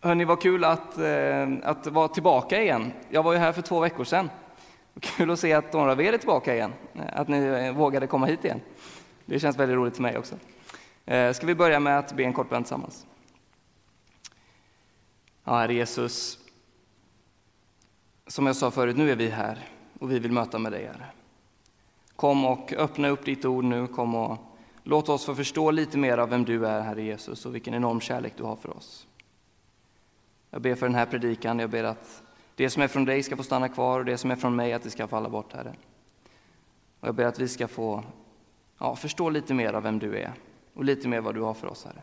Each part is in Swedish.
Hörni, vad kul att, eh, att vara tillbaka igen. Jag var ju här för två veckor sedan. Kul att se att några av er är tillbaka igen, eh, att ni eh, vågade komma hit igen. Det känns väldigt roligt för mig också. Ska vi börja med att be en kort bön tillsammans? Ja, Herre Jesus, som jag sa förut, nu är vi här och vi vill möta med dig, Herre. Kom och öppna upp ditt ord nu, kom och låt oss få förstå lite mer av vem du är, Herre Jesus, och vilken enorm kärlek du har för oss. Jag ber för den här predikan, jag ber att det som är från dig ska få stanna kvar och det som är från mig att det ska falla bort, Herre. Och jag ber att vi ska få ja, förstå lite mer av vem du är och lite mer vad du har för oss, Herre.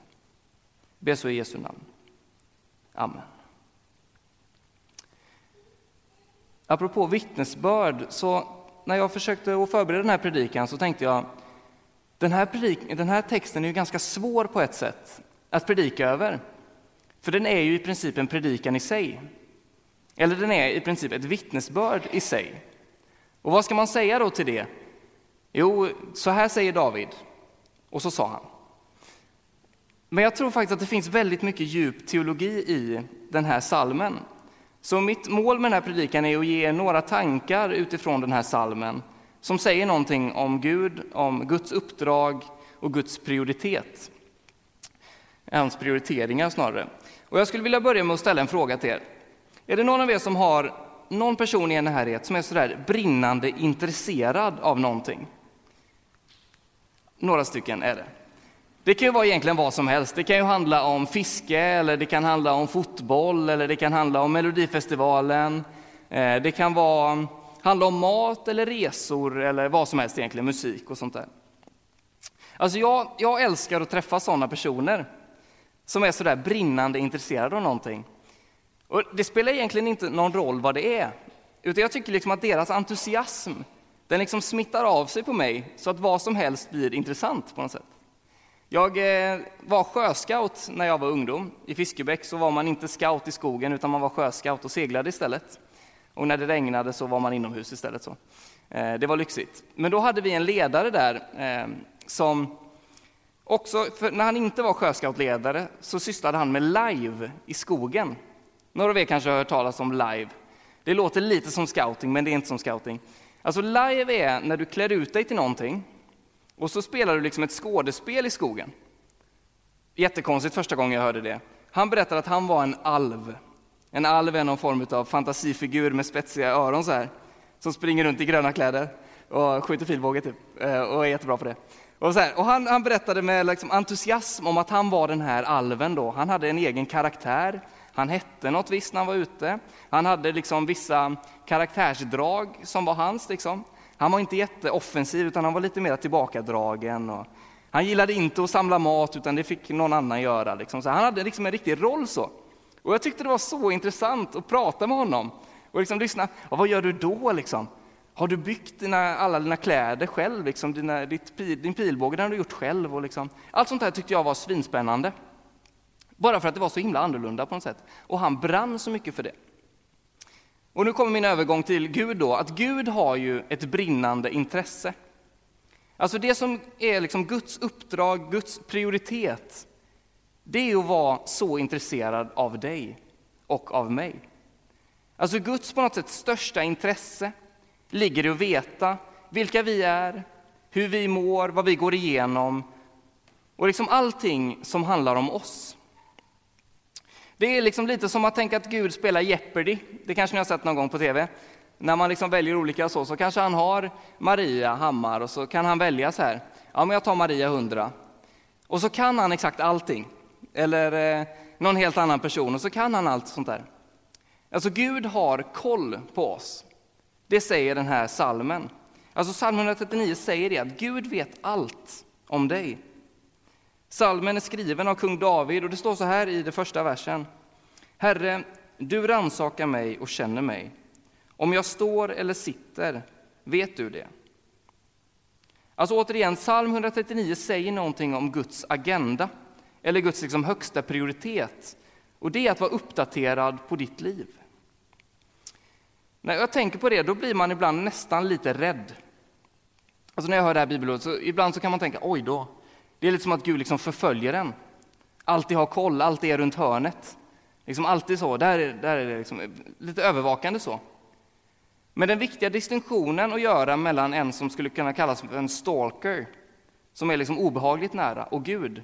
Jag ber så i Jesu namn. Amen. Apropå vittnesbörd, så när jag försökte att förbereda den här predikan så tänkte jag den här, predik, den här texten är ju ganska svår på ett sätt att predika över. För den är ju i princip en predikan i sig. Eller den är i princip ett vittnesbörd i sig. Och vad ska man säga då till det? Jo, så här säger David. Och så sa han. Men jag tror faktiskt att det finns väldigt mycket djup teologi i den här salmen. Så mitt mål med den här predikan är att ge några tankar utifrån den här salmen som säger någonting om Gud, om Guds uppdrag och Guds prioritet. Hans prioriteringar snarare. Och jag skulle vilja börja med att ställa en fråga till er. Är det någon av er som har någon person i en närhet som är sådär brinnande intresserad av någonting? Några stycken är det. Det kan ju vara egentligen vad som helst. Det kan ju handla om fiske, eller det kan handla om fotboll, eller det kan handla om Melodifestivalen. Eh, det kan vara, handla om mat eller resor, eller vad som helst egentligen, musik och sånt där. Alltså jag, jag älskar att träffa sådana personer som är sådär brinnande intresserade av någonting. Och det spelar egentligen inte någon roll vad det är, utan jag tycker liksom att deras entusiasm, den liksom smittar av sig på mig så att vad som helst blir intressant på något sätt. Jag eh, var sjöscout när jag var ungdom. I Fiskebäck så var man inte scout i skogen utan man var sjöscout och seglade istället. Och när det regnade så var man inomhus istället. Så. Eh, det var lyxigt. Men då hade vi en ledare där eh, som Också när han inte var sjöscoutledare så sysslade han med live i skogen. Några av er kanske har hört talas om live. Det låter lite som scouting, men det är inte som scouting. Alltså live är när du klär ut dig till någonting och så spelar du liksom ett skådespel i skogen. Jättekonstigt första gången jag hörde det. Han berättade att han var en alv. En alv är någon form av fantasifigur med spetsiga öron så här, som springer runt i gröna kläder och skjuter pilbåge typ, eh, och är jättebra på det. Och, så här, och han, han, berättade med liksom entusiasm om att han var den här alven. Då. Han hade en egen karaktär. Han hette något visst när han var ute. Han hade liksom vissa karaktärsdrag som var hans. Liksom. Han var inte jätteoffensiv, utan han var lite mer tillbakadragen. Och han gillade inte att samla mat, utan det fick någon annan göra. Liksom. Så han hade liksom en riktig roll. så. Och Jag tyckte det var så intressant att prata med honom och liksom lyssna. Och vad gör du då? Liksom? Har du byggt dina, alla dina kläder själv? Liksom, dina, ditt, din pilbåge den har du gjort själv. Och liksom. Allt sånt där tyckte jag var svinspännande. Bara för att det var så himla annorlunda på något sätt. Och han brann så mycket för det. Och nu kommer min övergång till Gud då, att Gud har ju ett brinnande intresse. Alltså det som är liksom Guds uppdrag, Guds prioritet, det är att vara så intresserad av dig och av mig. Alltså Guds på något sätt största intresse ligger i att veta vilka vi är, hur vi mår, vad vi går igenom och liksom allting som handlar om oss. Det är liksom lite som att tänka att Gud spelar Jeopardy. Det kanske ni har sett någon gång på tv. När man liksom väljer olika så, så kanske han har Maria Hammar och så kan han välja så här. Ja, men jag tar Maria 100. Och så kan han exakt allting. Eller eh, någon helt annan person och så kan han allt sånt där. Alltså Gud har koll på oss. Det säger den här salmen. Alltså psalm 139 säger det att Gud vet allt om dig. Salmen är skriven av kung David och det står så här i den första versen. Herre, du rannsakar mig och känner mig. Om jag står eller sitter, vet du det? Alltså återigen, psalm 139 säger någonting om Guds agenda, eller Guds liksom högsta prioritet. Och det är att vara uppdaterad på ditt liv. När jag tänker på det, då blir man ibland nästan lite rädd. Alltså när jag hör det här bibelordet, så ibland så kan man tänka, oj då, det är lite som att Gud liksom förföljer en. Alltid har koll, alltid är runt hörnet. Liksom alltid så, där är, där är det liksom lite övervakande så. Men den viktiga distinktionen att göra mellan en som skulle kunna kallas för en stalker, som är liksom obehagligt nära, och Gud,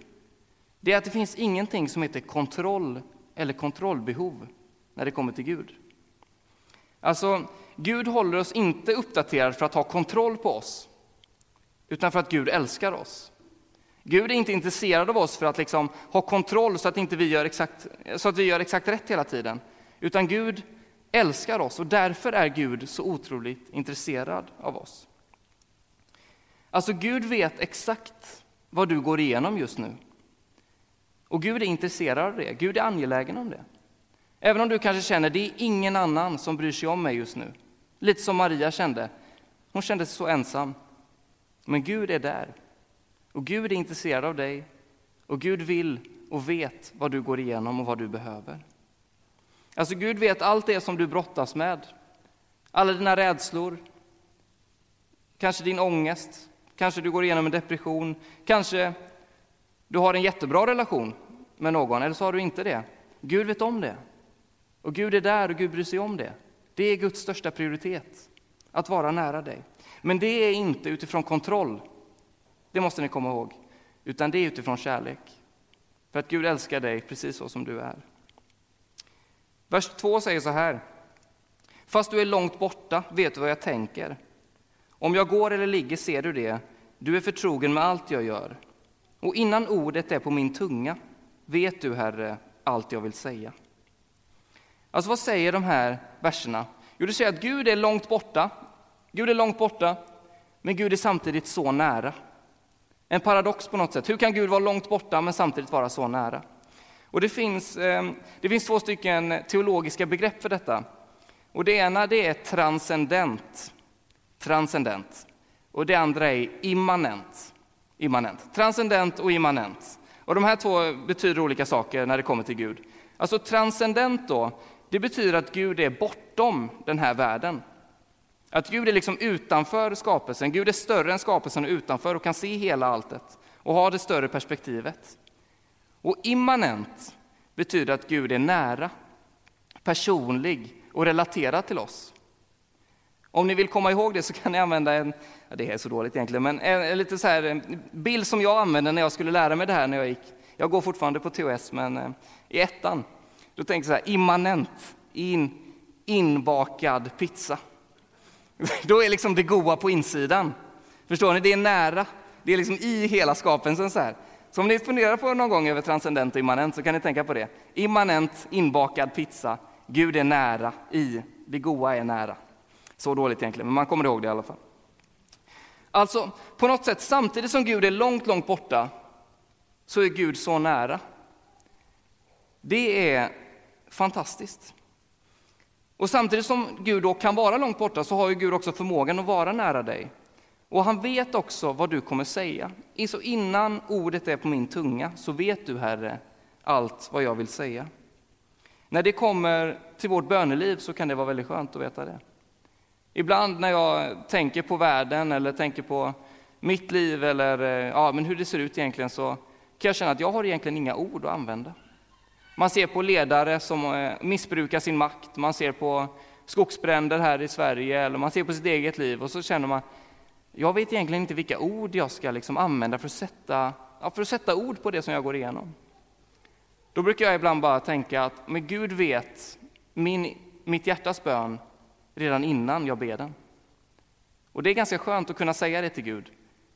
det är att det finns ingenting som heter kontroll eller kontrollbehov när det kommer till Gud. Alltså, Gud håller oss inte uppdaterade för att ha kontroll på oss, utan för att Gud älskar oss. Gud är inte intresserad av oss för att liksom ha kontroll så att, inte vi gör exakt, så att vi gör exakt rätt hela tiden, utan Gud älskar oss och därför är Gud så otroligt intresserad av oss. Alltså, Gud vet exakt vad du går igenom just nu. Och Gud är intresserad av det, Gud är angelägen om det. Även om du kanske känner det är ingen annan som bryr sig om mig just nu. Lite som Maria kände. Hon kände sig så ensam. Men Gud är där. Och Gud är intresserad av dig. Och Gud vill och vet vad du går igenom och vad du behöver. Alltså Gud vet allt det som du brottas med. Alla dina rädslor, kanske din ångest, kanske du går igenom en depression, kanske du har en jättebra relation med någon, eller så har du inte det. Gud vet om det. Och Gud är där och Gud bryr sig om det. Det är Guds största prioritet, att vara nära dig. Men det är inte utifrån kontroll, det måste ni komma ihåg, utan det är utifrån kärlek. För att Gud älskar dig precis så som du är. Vers 2 säger så här. Fast du är långt borta vet du vad jag tänker. Om jag går eller ligger ser du det. Du är förtrogen med allt jag gör. Och innan ordet är på min tunga vet du, Herre, allt jag vill säga. Alltså vad säger de här verserna? Jo, det säger att Gud är långt borta. Gud är långt borta, men Gud är samtidigt så nära. En paradox på något sätt. Hur kan Gud vara långt borta men samtidigt vara så nära? Och det finns, ehm, det finns två stycken teologiska begrepp för detta. Och det ena det är transcendent. Transcendent. Och det andra är immanent. immanent. Transcendent och immanent. Och de här två betyder olika saker när det kommer till Gud. Alltså transcendent då, det betyder att Gud är bortom den här världen. Att Gud är liksom utanför skapelsen. Gud är större än skapelsen och utanför och kan se hela alltet och ha det större perspektivet. Och immanent betyder att Gud är nära, personlig och relaterad till oss. Om ni vill komma ihåg det så kan ni använda en, ja det är så dåligt egentligen, men en, en lite så här, en bild som jag använde när jag skulle lära mig det här när jag gick. Jag går fortfarande på TOS, men eh, i ettan, då tänker jag så här, immanent, in, inbakad pizza. Då är liksom det goda på insidan. Förstår ni? Det är nära. Det är liksom i hela skapelsen så här. Så om ni funderar på någon gång över transcendent och immanent så kan ni tänka på det. Immanent, inbakad pizza. Gud är nära i, det goda är nära. Så dåligt egentligen, men man kommer ihåg det i alla fall. Alltså, på något sätt, samtidigt som Gud är långt, långt borta, så är Gud så nära. Det är fantastiskt. Och samtidigt som Gud då kan vara långt borta så har ju Gud också förmågan att vara nära dig. Och han vet också vad du kommer säga. Så innan ordet är på min tunga så vet du, Herre, allt vad jag vill säga. När det kommer till vårt böneliv så kan det vara väldigt skönt att veta det. Ibland när jag tänker på världen eller tänker på mitt liv eller eh, ja, men hur det ser ut egentligen så kan jag känna att jag har egentligen inga ord att använda. Man ser på ledare som eh, missbrukar sin makt, man ser på skogsbränder här i Sverige, eller man ser på sitt eget liv och så känner man, jag vet egentligen inte vilka ord jag ska liksom använda för att, sätta, ja, för att sätta ord på det som jag går igenom. Då brukar jag ibland bara tänka att men Gud vet min, mitt hjärtas bön redan innan jag ber den. Och det är ganska skönt att kunna säga det till Gud.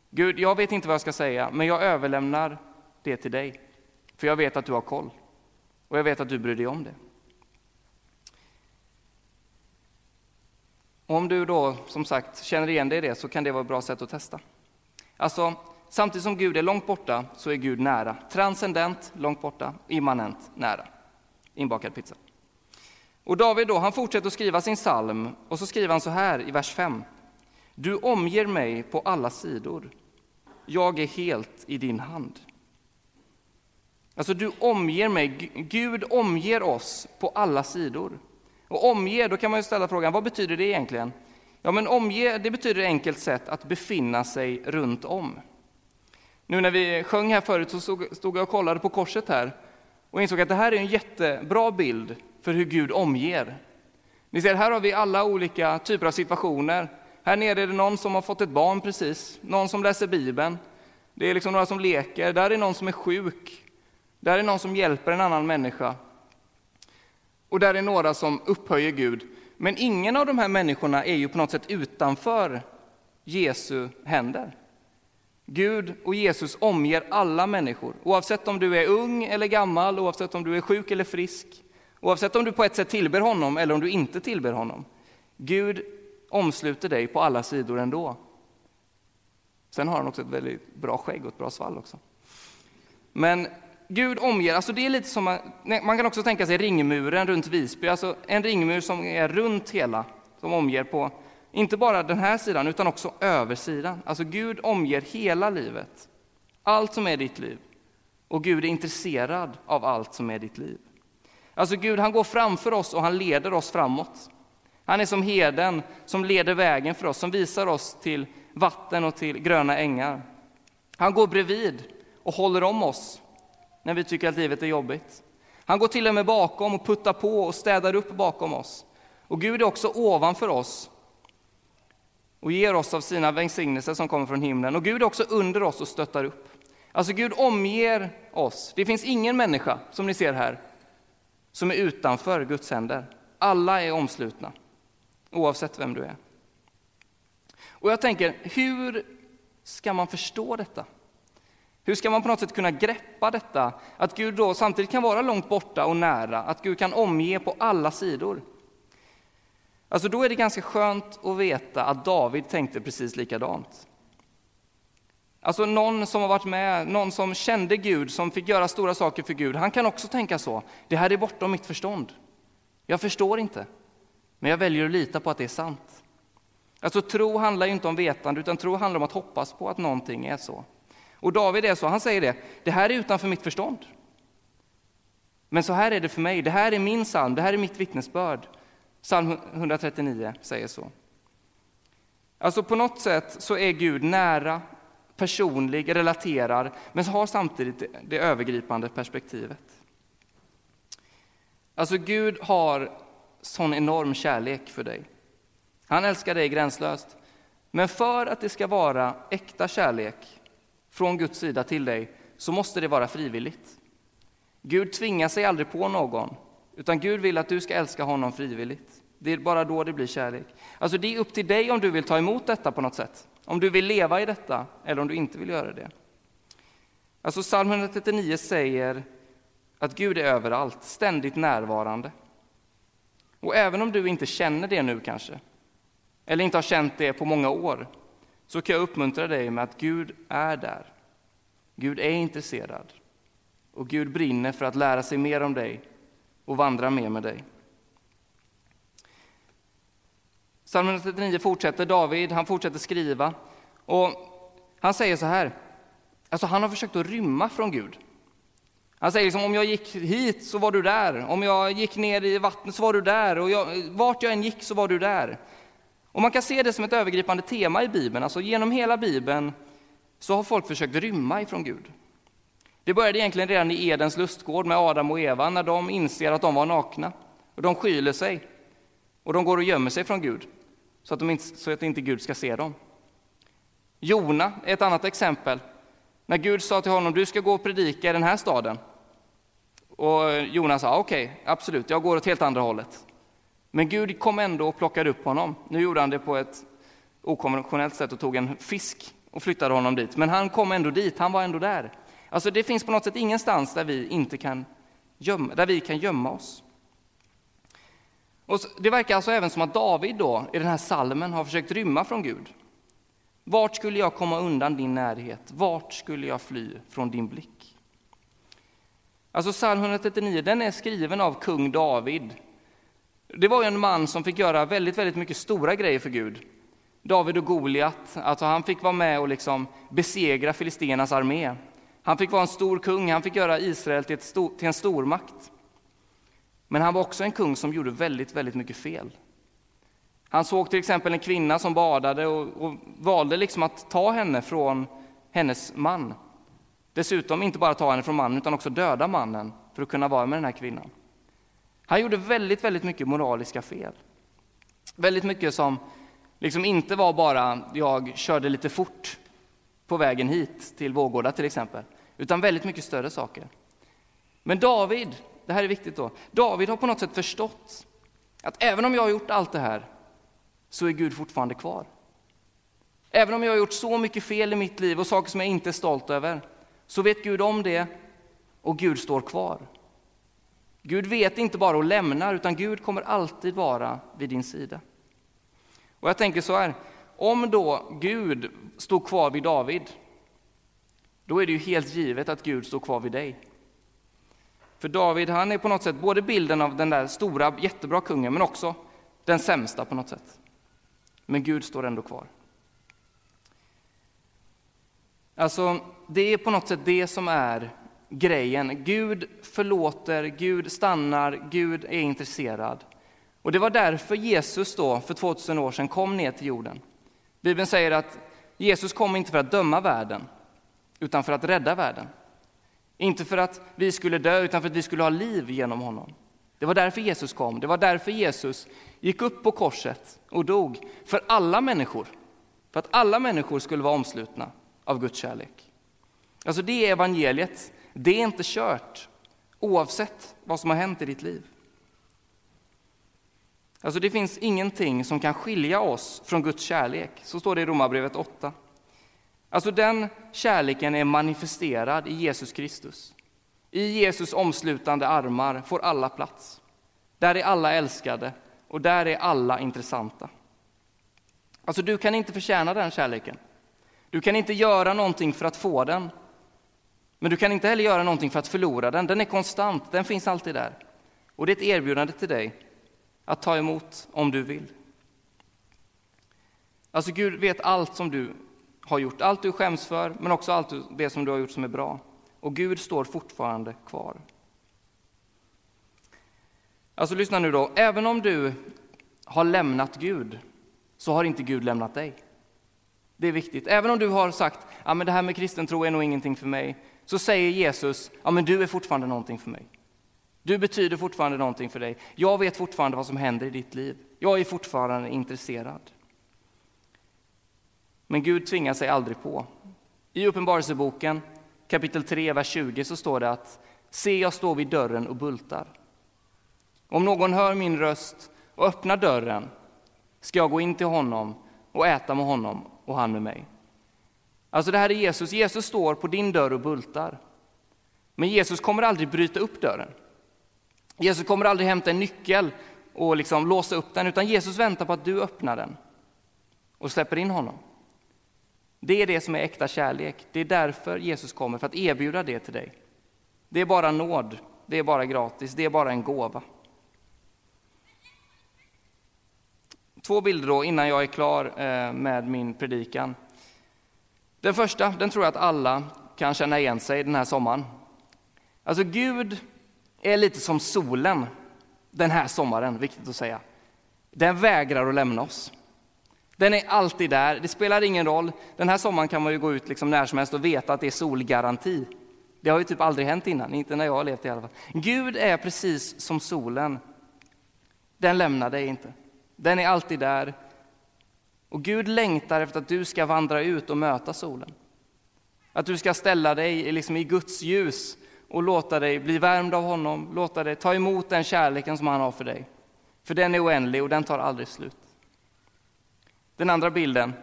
Gud, jag vet inte vad jag ska säga, men jag överlämnar det till dig. För jag vet att du har koll. Och jag vet att du bryr dig om det. Om du då som sagt känner igen dig i det så kan det vara ett bra sätt att testa. Alltså, samtidigt som Gud är långt borta så är Gud nära. Transcendent, långt borta, immanent, nära. Inbakad pizza. Och David då, han fortsätter att skriva sin psalm och så skriver han så här i vers 5. Du omger mig på alla sidor. Jag är helt i din hand. Alltså, du omger mig. Gud omger oss på alla sidor. Och omge, då kan man ju ställa frågan, vad betyder det egentligen? Ja, men omge, det betyder enkelt sett att befinna sig runt om. Nu när vi sjöng här förut så stod, stod jag och kollade på korset här. och insåg att det här är en jättebra bild för hur Gud omger. Ni ser, här har vi alla olika typer av situationer. Här nere är det någon som har fått ett barn precis, någon som läser Bibeln. Det är liksom några som leker, där är någon som är sjuk. Där är någon som hjälper en annan människa. Och där är några som upphöjer Gud. Men ingen av de här människorna är ju på något sätt utanför Jesu händer. Gud och Jesus omger alla människor, oavsett om du är ung eller gammal, oavsett om du är sjuk eller frisk, oavsett om du på ett sätt tillber honom eller om du inte tillber honom. Gud omsluter dig på alla sidor ändå. Sen har han också ett väldigt bra skägg och ett bra svall också. Men Gud omger, alltså det är lite som, man kan också tänka sig ringmuren runt Visby, alltså en ringmur som är runt hela, som omger på, inte bara den här sidan, utan också översidan. Alltså Gud omger hela livet, allt som är ditt liv. Och Gud är intresserad av allt som är ditt liv. Alltså Gud, han går framför oss och han leder oss framåt. Han är som heden som leder vägen för oss, som visar oss till vatten och till gröna ängar. Han går bredvid och håller om oss när vi tycker att livet är jobbigt. Han går till och med bakom och puttar på och städar upp bakom oss. Och Gud är också ovanför oss och ger oss av sina välsignelser som kommer från himlen. Och Gud är också under oss och stöttar upp. Alltså Gud omger oss. Det finns ingen människa, som ni ser här, som är utanför Guds händer. Alla är omslutna, oavsett vem du är. Och jag tänker, hur ska man förstå detta? Hur ska man på något sätt kunna greppa detta? Att Gud då samtidigt kan vara långt borta och nära, att Gud kan omge på alla sidor. Alltså då är det ganska skönt att veta att David tänkte precis likadant. Alltså någon som har varit med, någon som kände Gud, som fick göra stora saker för Gud, han kan också tänka så. Det här är bortom mitt förstånd. Jag förstår inte, men jag väljer att lita på att det är sant. Alltså tro handlar inte om vetande, utan tro handlar om att hoppas på att någonting är så. Och David är så, han säger det, det här är utanför mitt förstånd. Men så här är det för mig, det här är min psalm, det här är mitt vittnesbörd. Psalm 139 säger så. Alltså på något sätt så är Gud nära, personlig, relaterar men har samtidigt det övergripande perspektivet. Alltså Gud har sån enorm kärlek för dig. Han älskar dig gränslöst. Men för att det ska vara äkta kärlek från Guds sida till dig så måste det vara frivilligt. Gud tvingar sig aldrig på någon, utan Gud vill att du ska älska honom frivilligt. Det är bara då det blir kärlek. Alltså det är upp till dig om du vill ta emot detta på något sätt. Om du vill leva i detta eller om du inte vill göra det. Alltså psalm 139 säger att Gud är överallt, ständigt närvarande. Och även om du inte känner det nu kanske, eller inte har känt det på många år, så kan jag uppmuntra dig med att Gud är där. Gud är intresserad. Och Gud brinner för att lära sig mer om dig och vandra mer med dig. Psalm 139 fortsätter, David, han fortsätter skriva. Och han säger så här, alltså han har försökt att rymma från Gud. Han säger liksom, om jag gick hit så var du där, om jag gick ner i vattnet så var du där, och jag, vart jag än gick så var du där. Och man kan se det som ett övergripande tema i Bibeln, alltså genom hela Bibeln så har folk försökt rymma ifrån Gud. Det började egentligen redan i Edens lustgård med Adam och Eva när de inser att de var nakna. Och de skyler sig och de går och gömmer sig från Gud så att, de inte, så att inte Gud ska se dem. Jona är ett annat exempel. När Gud sa till honom, du ska gå och predika i den här staden. Och Jona sa, ah, okej, okay, absolut, jag går åt helt andra hållet. Men Gud kom ändå och plockade upp honom. Nu gjorde han det på ett okonventionellt sätt och tog en fisk och flyttade honom dit. Men han kom ändå dit, han var ändå där. Alltså det finns på något sätt ingenstans där vi, inte kan, gömma, där vi kan gömma oss. Och det verkar alltså även som att David då, i den här salmen har försökt rymma från Gud. Vart skulle jag komma undan din närhet? Vart skulle jag fly från din blick? Alltså psalm 139, den är skriven av kung David. Det var en man som fick göra väldigt, väldigt mycket stora grejer för Gud. David och Goliat, alltså han fick vara med och liksom besegra filisternas armé. Han fick vara en stor kung, han fick göra Israel till, stor, till en stormakt. Men han var också en kung som gjorde väldigt, väldigt mycket fel. Han såg till exempel en kvinna som badade och, och valde liksom att ta henne från hennes man. Dessutom inte bara ta henne från mannen, utan också döda mannen för att kunna vara med den här kvinnan. Han gjorde väldigt, väldigt mycket moraliska fel. Väldigt mycket som liksom inte var bara jag körde lite fort på vägen hit till Vårgårda till exempel, utan väldigt mycket större saker. Men David, det här är viktigt då, David har på något sätt förstått att även om jag har gjort allt det här så är Gud fortfarande kvar. Även om jag har gjort så mycket fel i mitt liv och saker som jag inte är stolt över, så vet Gud om det och Gud står kvar. Gud vet inte bara och lämnar, utan Gud kommer alltid vara vid din sida. Och jag tänker så här, om då Gud stod kvar vid David, då är det ju helt givet att Gud står kvar vid dig. För David, han är på något sätt både bilden av den där stora, jättebra kungen, men också den sämsta på något sätt. Men Gud står ändå kvar. Alltså, det är på något sätt det som är grejen. Gud förlåter, Gud stannar, Gud är intresserad. Och det var därför Jesus då för 2000 år sedan kom ner till jorden. Bibeln säger att Jesus kom inte för att döma världen, utan för att rädda världen. Inte för att vi skulle dö, utan för att vi skulle ha liv genom honom. Det var därför Jesus kom. Det var därför Jesus gick upp på korset och dog för alla människor. För att alla människor skulle vara omslutna av Guds kärlek. Alltså det är evangeliet. Det är inte kört oavsett vad som har hänt i ditt liv. Alltså det finns ingenting som kan skilja oss från Guds kärlek. Så står det i Romarbrevet 8. Alltså den kärleken är manifesterad i Jesus Kristus. I Jesus omslutande armar får alla plats. Där är alla älskade och där är alla intressanta. Alltså du kan inte förtjäna den kärleken. Du kan inte göra någonting för att få den. Men du kan inte heller göra någonting för att förlora den. Den är konstant, den finns alltid där. Och det är ett erbjudande till dig att ta emot om du vill. Alltså Gud vet allt som du har gjort, allt du skäms för, men också allt det som du har gjort som är bra. Och Gud står fortfarande kvar. Alltså lyssna nu då, även om du har lämnat Gud, så har inte Gud lämnat dig. Det är viktigt. Även om du har sagt, ja men det här med kristen tro är nog ingenting för mig, så säger Jesus, ja men du är fortfarande någonting för mig. Du betyder fortfarande någonting för dig. Jag vet fortfarande vad som händer i ditt liv. Jag är fortfarande intresserad. Men Gud tvingar sig aldrig på. I Uppenbarelseboken kapitel 3, vers 20 så står det att Se, jag står vid dörren och bultar. Om någon hör min röst och öppnar dörren ska jag gå in till honom och äta med honom och han med mig. Alltså det här är Jesus. Jesus står på din dörr och bultar. Men Jesus kommer aldrig bryta upp dörren. Jesus kommer aldrig hämta en nyckel och liksom låsa upp den, utan Jesus väntar på att du öppnar den och släpper in honom. Det är det som är äkta kärlek. Det är därför Jesus kommer, för att erbjuda det till dig. Det är bara nåd, det är bara gratis, det är bara en gåva. Två bilder då innan jag är klar eh, med min predikan. Den första, den tror jag att alla kan känna igen sig den här sommaren. Alltså Gud är lite som solen den här sommaren, viktigt att säga. Den vägrar att lämna oss. Den är alltid där, det spelar ingen roll. Den här sommaren kan man ju gå ut liksom när som helst och veta att det är solgaranti. Det har ju typ aldrig hänt innan, inte när jag har levt i alla fall. Gud är precis som solen. Den lämnar dig inte. Den är alltid där. Och Gud längtar efter att du ska vandra ut och möta solen. Att du ska ställa dig liksom i Guds ljus och låta dig bli värmd av honom, låta dig ta emot den kärleken som han har för dig. För den är oändlig och den tar aldrig slut. Den andra bilden.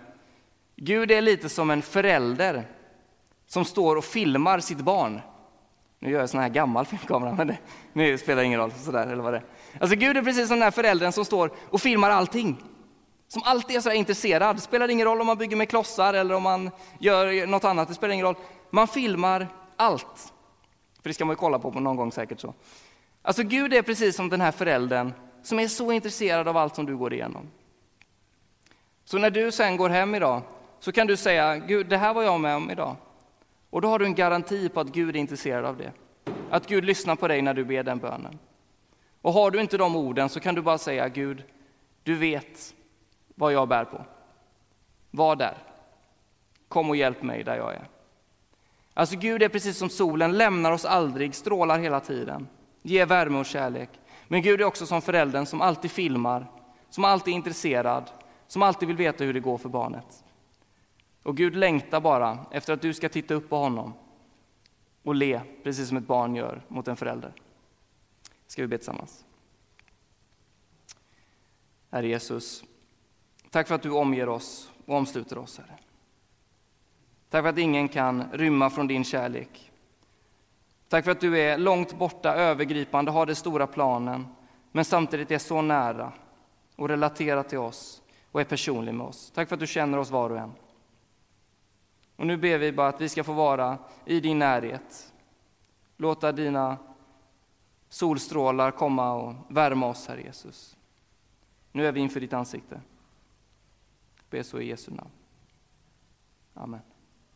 Gud är lite som en förälder som står och filmar sitt barn. Nu gör jag sån här gammal filmkamera, men det, nu spelar det ingen roll. Sådär, eller vad det Alltså Gud är precis som den här föräldern som står och filmar allting. Som alltid är så intresserad. Det spelar ingen roll om man bygger med klossar eller om man gör något annat. Det spelar ingen roll. Man filmar allt. För det ska man ju kolla på någon gång säkert. så. Alltså Gud är precis som den här föräldern som är så intresserad av allt som du går igenom. Så när du sen går hem idag så kan du säga, Gud, det här var jag med om idag. Och då har du en garanti på att Gud är intresserad av det. Att Gud lyssnar på dig när du ber den bönen. Och har du inte de orden så kan du bara säga, Gud, du vet vad jag bär på. Var där. Kom och hjälp mig där jag är. Alltså Gud är precis som solen, lämnar oss aldrig, strålar hela tiden, ger värme och kärlek. Men Gud är också som föräldern som alltid filmar, som alltid är intresserad, som alltid vill veta hur det går för barnet. Och Gud längtar bara efter att du ska titta upp på honom och le, precis som ett barn gör mot en förälder. Ska vi be tillsammans? Herre Jesus, tack för att du omger oss och omsluter oss, Herre. Tack för att ingen kan rymma från din kärlek. Tack för att du är långt borta, övergripande, har den stora planen, men samtidigt är så nära och relaterar till oss och är personlig med oss. Tack för att du känner oss var och en. Och nu ber vi bara att vi ska få vara i din närhet. Låta dina solstrålar komma och värma oss, Herre Jesus. Nu är vi inför ditt ansikte. Be så i Jesu namn. Amen.